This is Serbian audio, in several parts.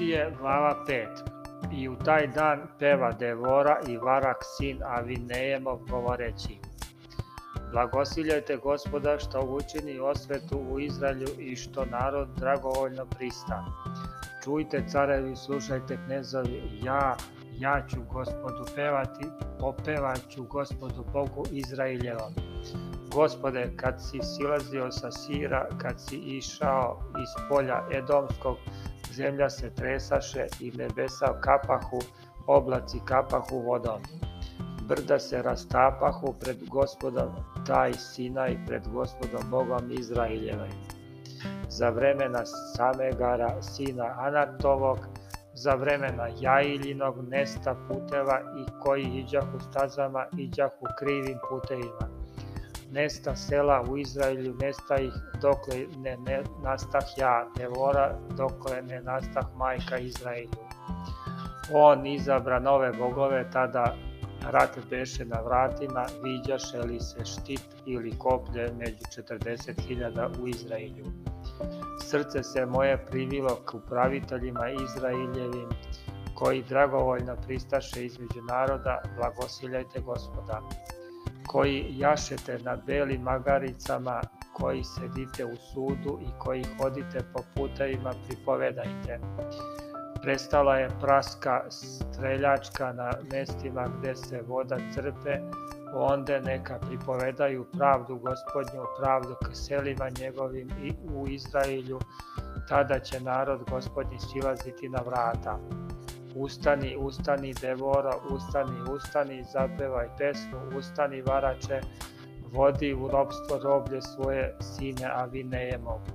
Kutije glava pet, I u taj dan peva Devora i Varak sin Avinejemov govoreći Blagosiljajte gospoda što učini osvetu u Izraelju i što narod dragovoljno prista. Čujte carevi, slušajte knezovi, ja, ja ću gospodu pevati, popevaću gospodu Bogu Izraeljevom. Gospode, kad si silazio sa sira, kad si išao iz polja Edomskog, zemlja se tresaše i nebesa kapahu, oblaci kapahu vodom. Brda se rastapahu pred gospodom taj Sinaj, pred gospodom Bogom Izraeljeva. Za vremena Samegara, sina Anatovog, za vremena Jajiljinog nesta puteva i koji iđahu stazama, iđahu krivim putevima nesta sela u Izraelju, nesta ih dokle ne, ne nastah ja, devora dokle ne nastah majka Izraelju. On izabra nove bogove, tada rat beše na vratima, viđaše li se štit ili koplje među 40.000 u Izraelju. Srce se moje privilo k upraviteljima Izraeljevim, koji dragovoljno pristaše između naroda, blagosiljajte gospoda koji jašete na belim magaricama, koji sedite u sudu i koji hodite po putevima, pripovedajte. Prestala je praska streljačka na mestima gde se voda crpe, onda neka pripovedaju pravdu gospodnju, pravdu k njegovim i u Izrailju, tada će narod gospodnji silaziti na vrata. Ustani, ustani, devora, ustani, ustani, zapevaj pesmu, ustani, varače, vodi u robstvo roblje svoje sine, a vi ne je mogu.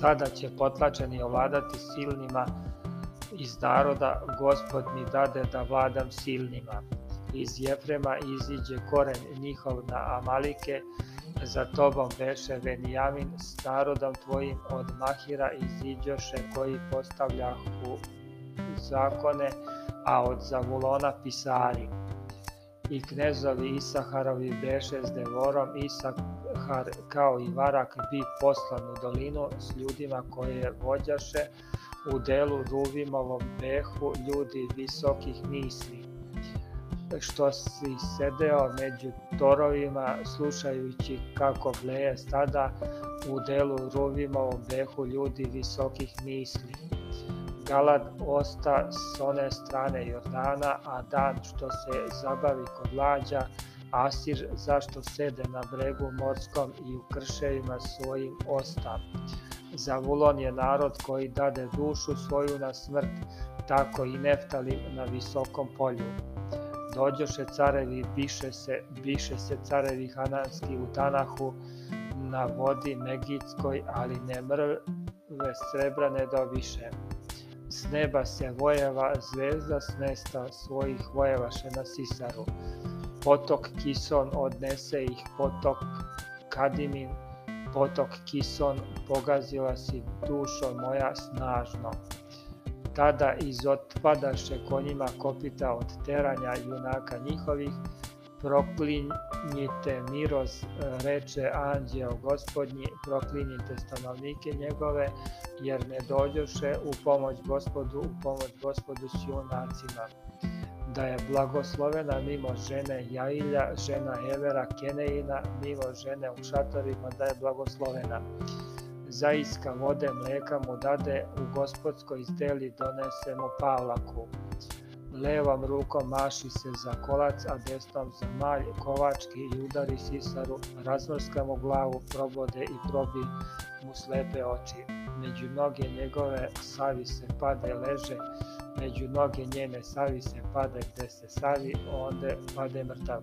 Sada će potlačeni ovladati silnima iz naroda, gospod mi dade da vladam silnima. Iz Jefrema iziđe koren njihov na Amalike, za tobom beše Venijamin, s narodom tvojim od Mahira iziđoše koji postavlja zakone, a od Zavulona pisari. I knezovi Isaharovi beše s devorom Isahar kao i Varak bi poslan u dolinu s ljudima koje vođaše u delu Ruvimovom behu ljudi visokih misli što si sedeo među torovima slušajući kako bleje stada u delu Ruvimovom behu ljudi visokih misli. Galad osta s one strane Jordana, a Dan što se zabavi kod lađa, Asir zašto sede na bregu morskom i u krševima svojim osta. Zavulon je narod koji dade dušu svoju na smrt, tako i Neftalim na visokom polju. Dođoše carevi, biše se, biše se carevi hananski u Tanahu, na vodi Megidskoj, ali ne mrve srebra ne više neba se vojeva zvezda s mesta svojih vojevaše na Sisaru. Potok Kison odnese ih potok Kadimin, potok Kison pogazila si dušo moja snažno. Tada izotpadaše konjima kopita od teranja junaka njihovih, proklinj, Njite miroz, e, reče anđeo gospodnji, proklinjite stanovnike njegove, jer ne dođoše u pomoć gospodu, u pomoć gospodu s junacima. Da je blagoslovena mimo žene Jailja, žena Evera Keneina, mimo žene u šatorima, da je blagoslovena. Zaiska vode mleka mu dade, u gospodskoj izdeli donese mu pavlaku levom rukom maši se za kolac, a desnom za malj kovački i udari sisaru, razvrska mu glavu, probode i probi mu slepe oči. Među noge njegove savi se pade leže, među noge njene savi se pade gde se savi, onde pade mrtav.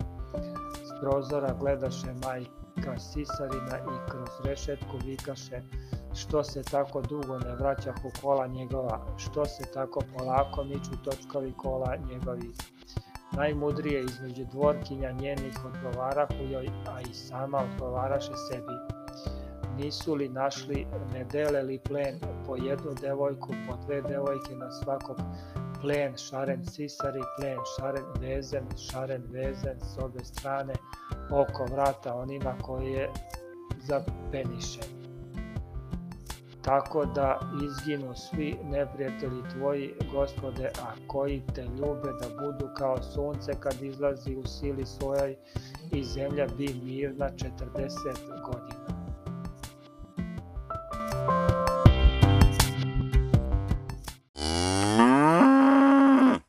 S prozora gledaše majka sisarina i kroz rešetku vikaše što se tako dugo ne vraćahu kola njegova, što se tako polako miču točkovi kola njegovi. Najmudrije između dvorkinja njenih odgovarahu joj, a i sama odgovaraše sebi. Nisu li našli, ne dele li plen, po jednu devojku, po dve devojke na svakog, plen, šaren sisari, plen, šaren vezen, šaren vezen s obe strane, oko vrata onima koje zapeniše tako da izginu svi neprijatelji tvoji, gospode, a koji te ljube da budu kao sunce kad izlazi u sili svojoj i zemlja bi mirna 40 godina.